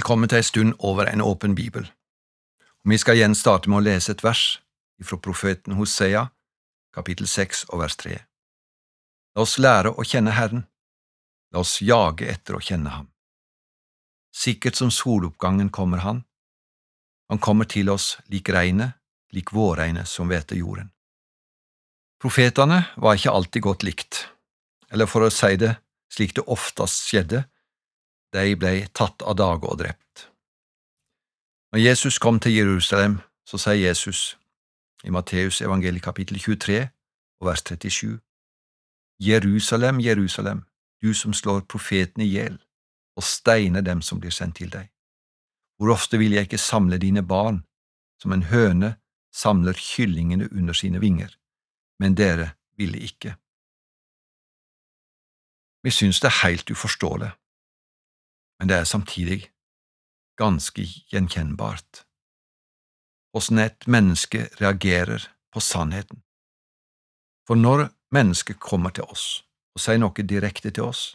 Velkommen til ei stund over en åpen bibel. Vi skal igjen starte med å lese et vers fra profeten Hosea, kapittel 6 og vers 3. La oss lære å kjenne Herren, la oss jage etter å kjenne Ham. Sikkert som soloppgangen kommer Han, Han kommer til oss lik regnet, lik vårregnet som hveter jorden. Profetene var ikke alltid godt likt, eller for å si det slik det oftest skjedde, de ble tatt av dage og drept. Når Jesus kom til Jerusalem, så sier Jesus i Matteus evangeliet kapittel 23 og vers 37, Jerusalem, Jerusalem, du som slår profetene i hjel og steiner dem som blir sendt til deg. Hvor ofte vil jeg ikke samle dine barn, som en høne samler kyllingene under sine vinger, men dere ville ikke. Vi synes det er helt uforståelig men det er samtidig ganske gjenkjennbart hvordan et menneske reagerer på sannheten. For når mennesket kommer til oss og sier noe direkte til oss,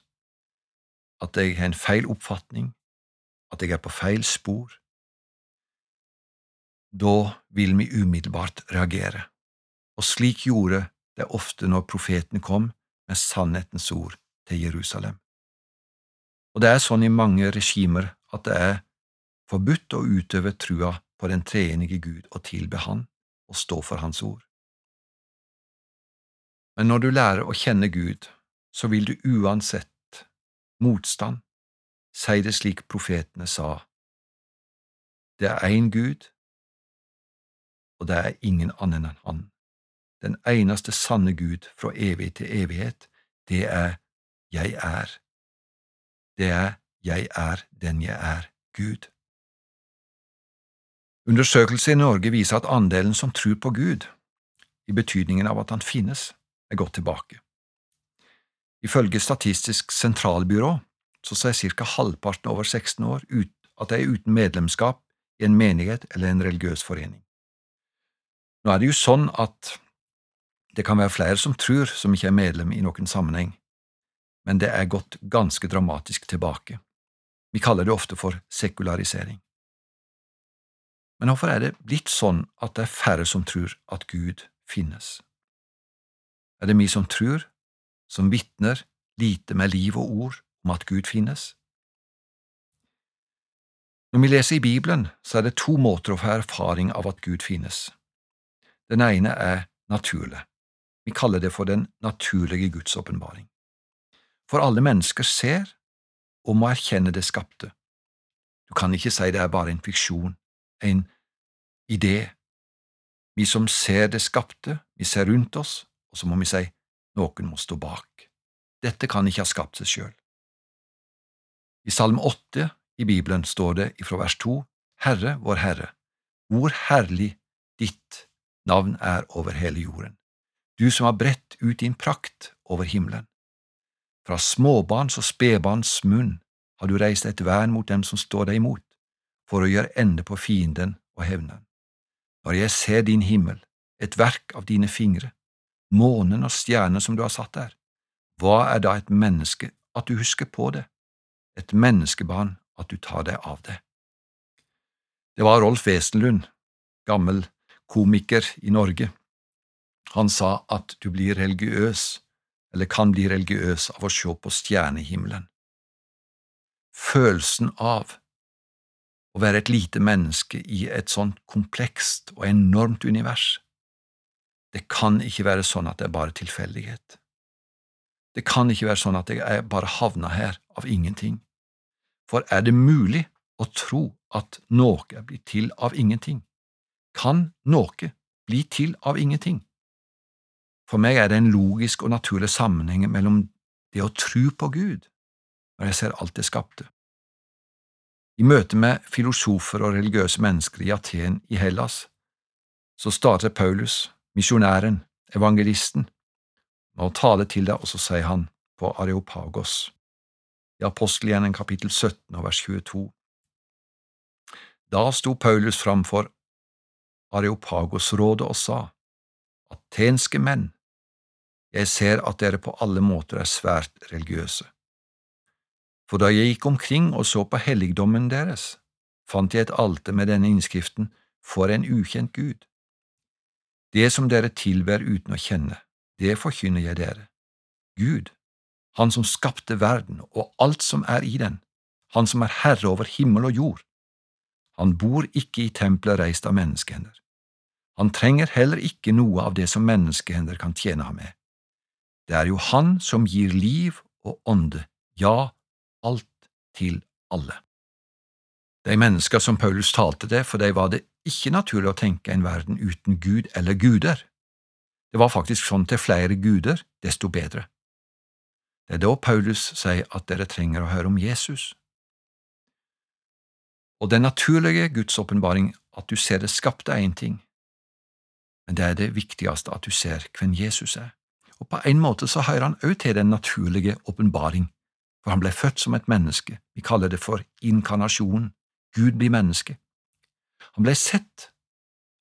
at jeg har en feil oppfatning, at jeg er på feil spor, da vil vi umiddelbart reagere, og slik gjorde det ofte når profeten kom med sannhetens ord til Jerusalem. Og det er sånn i mange regimer at det er forbudt å utøve trua på den treenige Gud og tilbe Han og stå for Hans ord. Men når du lærer å kjenne Gud, så vil du uansett motstand si det slik profetene sa. Det er én Gud, og det er ingen annen enn Han. Den eneste sanne Gud fra evig til evighet, det er Jeg er det er Jeg er den jeg er, Gud. Undersøkelser i Norge viser at andelen som tror på Gud, i betydningen av at han finnes, er gått tilbake. Ifølge Statistisk sentralbyrå så sier ca. halvparten over 16 år ut at de er uten medlemskap i en menighet eller en religiøs forening. Nå er det jo sånn at det kan være flere som tror som ikke er medlem i noen sammenheng, men det er gått ganske dramatisk tilbake. Vi kaller det ofte for sekularisering. Men hvorfor er det blitt sånn at det er færre som tror at Gud finnes? Er det vi som tror, som vitner lite med liv og ord om at Gud finnes? Når vi leser i Bibelen, så er det to måter å få erfaring av at Gud finnes. Den ene er naturlig. Vi kaller det for den naturlige Guds åpenbaring for alle mennesker ser og må erkjenne det skapte. Du kan ikke si det er bare en fiksjon, en idé. Vi som ser det skapte, vi ser rundt oss, og så må vi si noen må stå bak. Dette kan ikke ha skapt seg sjøl. I Salme 8 i Bibelen står det ifra vers 2, Herre, vår Herre, hvor herlig ditt navn er over hele jorden, du som har bredt ut din prakt over himmelen. Fra småbarns og spedbarns munn har du reist et vern mot dem som står deg imot, for å gjøre ende på fienden og hevnen. Når jeg ser din himmel, et verk av dine fingre, månen og stjernene som du har satt der, hva er da et menneske at du husker på det, et menneskebarn at du tar deg av det? Det var Rolf Wesenlund, gammel komiker i Norge. Han sa at du blir religiøs eller kan bli religiøs av å se på stjernehimmelen. Følelsen av å være et lite menneske i et sånt komplekst og enormt univers, det kan ikke være sånn at det er bare tilfeldighet. Det kan ikke være sånn at jeg bare havna her av ingenting. For er det mulig å tro at noe blitt til av ingenting? Kan noe bli til av ingenting? For meg er det en logisk og naturlig sammenheng mellom det å tro på Gud når jeg ser alt det skapte. I møte med filosofer og religiøse mennesker i Aten i Hellas, så starter Paulus, misjonæren, evangelisten, med å tale til deg, og så sier han på Areopagos, i apostelgjerningen kapittel 17 og vers 22. Da sto Paulus framfor Areopagos-rådet og sa, Atenske menn, jeg ser at dere på alle måter er svært religiøse. For da jeg gikk omkring og så på helligdommen deres, fant jeg et alter med denne innskriften For en ukjent Gud. Det som dere tilber uten å kjenne, det forkynner jeg dere. Gud, Han som skapte verden og alt som er i den, Han som er herre over himmel og jord. Han bor ikke i tempelet reist av menneskehender. Han trenger heller ikke noe av det som menneskehender kan tjene ham med. Det er jo Han som gir liv og ånde, ja, alt til alle. De mennesker som Paulus talte til, for dem var det ikke naturlig å tenke en verden uten Gud eller guder. Det var faktisk sånn til flere guder, desto bedre. Det er da Paulus sier at dere trenger å høre om Jesus. Og den naturlige Guds åpenbaring, at du ser det skapte, er én ting, men det er det viktigste at du ser hvem Jesus er. Og på en måte så hører han også til den naturlige åpenbaring, for han ble født som et menneske, vi kaller det for inkarnasjon, Gud blir menneske. Han ble sett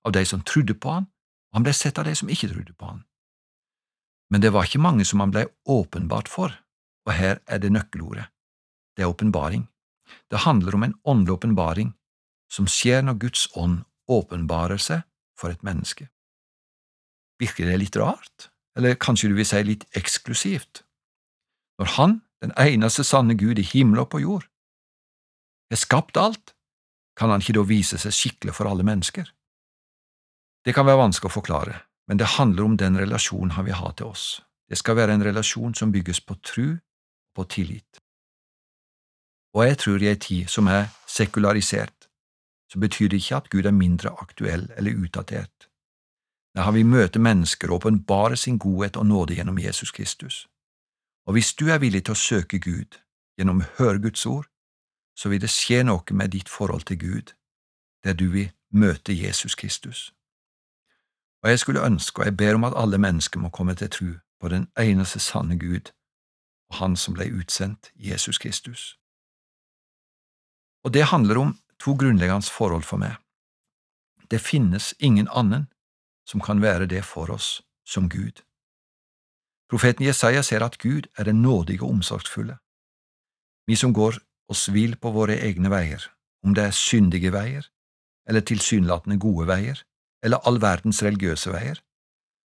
av de som trodde på han, og han ble sett av de som ikke trodde på han. Men det var ikke mange som han ble åpenbart for, og her er det nøkkelordet. Det er åpenbaring. Det handler om en åndelig åpenbaring som skjer når Guds ånd åpenbarer seg for et menneske. Virker det litt rart, eller kanskje du vil si litt eksklusivt? Når Han, den eneste sanne Gud i himmel og på jord, har skapt alt, kan han ikke da vise seg skikkelig for alle mennesker? Det kan være vanskelig å forklare, men det handler om den relasjonen han vil ha til oss. Det skal være en relasjon som bygges på tru og på tillit. Og jeg tror i ei tid som er sekularisert, så betyr det ikke at Gud er mindre aktuell eller utdatert. Nei, han vil møte mennesker og åpenbare sin godhet og nåde gjennom Jesus Kristus. Og hvis du er villig til å søke Gud gjennom å høre Guds ord, så vil det skje noe med ditt forhold til Gud, der du vil møte Jesus Kristus. Og jeg skulle ønske, og jeg ber om at alle mennesker må komme til tro på den eneste sanne Gud og Han som ble utsendt, Jesus Kristus. Og det handler om to grunnleggende forhold for meg. Det finnes ingen annen som kan være det for oss som Gud. Profeten Jesaja ser at Gud er den nådige og omsorgsfulle. Vi som går oss vill på våre egne veier, om det er syndige veier, eller tilsynelatende gode veier, eller all verdens religiøse veier,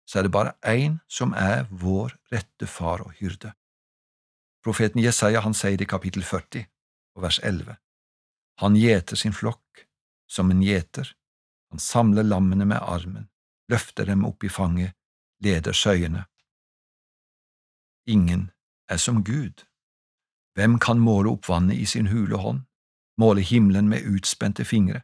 så er det bare én som er vår rette far og hyrde. Profeten Jesaja han sier det i kapittel 40 og vers 11. Han gjeter sin flokk som en gjeter, han samler lammene med armen, løfter dem opp i fanget, leder søyene. Ingen er som Gud. Hvem kan måle opp vannet i sin hule hånd, måle himmelen med utspente fingre?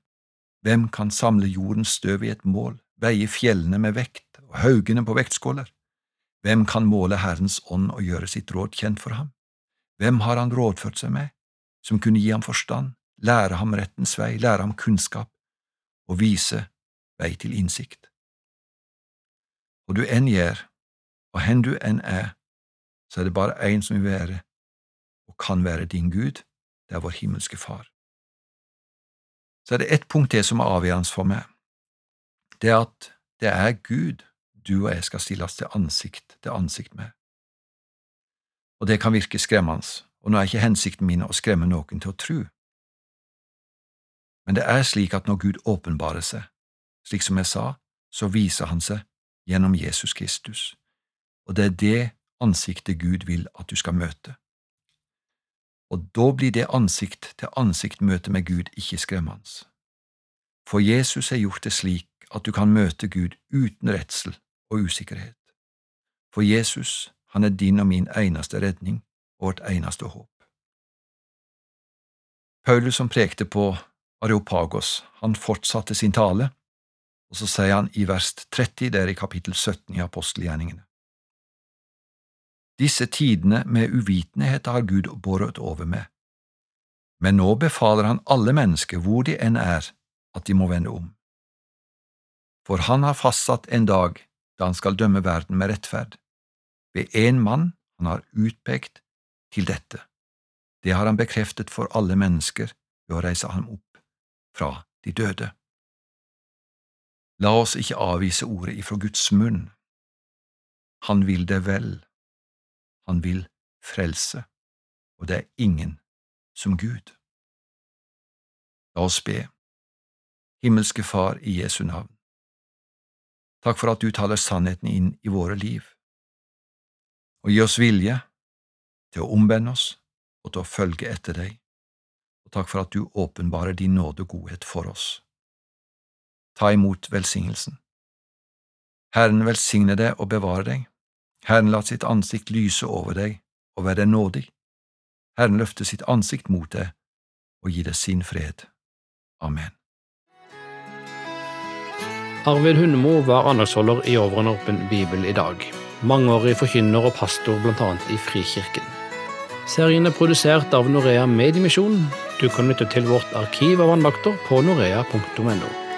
Hvem kan samle jordens støv i et mål, veie fjellene med vekt og haugene på vektskåler? Hvem kan måle Herrens ånd og gjøre sitt råd kjent for ham? Hvem har han rådført seg med, som kunne gi ham forstand, lære ham rettens vei, lære ham kunnskap og vise vei til innsikt? Og du enn gjør, og hen du enn er, så er det bare én som vil være og kan være din Gud, det er vår himmelske Far. Så er det ett punkt til som er avgjørende for meg. Det er at det er Gud du og jeg skal stilles til ansikt til ansikt med. Og det kan virke skremmende, og nå er ikke hensikten min å skremme noen til å tro. Men det er slik at når Gud åpenbarer seg, slik som jeg sa, så viser han seg gjennom Jesus Kristus, og det er det ansiktet Gud vil at du skal møte og da blir det ansikt-til-ansikt-møte med Gud ikke skremmende. For Jesus har gjort det slik at du kan møte Gud uten redsel og usikkerhet. For Jesus, han er din og min eneste redning og vårt eneste håp. Paulus som prekte på Areopagos, han fortsatte sin tale, og så sier han i vers 30 det er i kapittel 17 i apostelgjerningene. Disse tidene med uvitenhet har Gud båret over med. Men nå befaler han alle mennesker, hvor de enn er, at de må vende om. For han har fastsatt en dag da han skal dømme verden med rettferd, ved én mann han har utpekt til dette. Det har han bekreftet for alle mennesker ved å reise ham opp fra de døde. La oss ikke avvise ordet ifra Guds munn. Han vil det vel han vil frelse, og det er ingen som Gud. La oss be. Himmelske Far i Jesu navn. Takk for at du taler sannheten inn i våre liv, og gi oss vilje til å omvende oss og til å følge etter deg, og takk for at du åpenbarer din nåde og godhet for oss. Ta imot velsignelsen. Herren velsigne deg og bevare deg. Herren lar sitt ansikt lyse over deg og være deg nådig. Herren løfte sitt ansikt mot deg og gi deg sin fred. Amen. Arvid Hundemo var andagsholder i Over en åpen bibel i dag. Mangeårig forkynner og pastor bl.a. i Frikirken. Serien er produsert av Norea Mediemisjon. Du kan lytte til vårt arkiv av andakter på norea.no.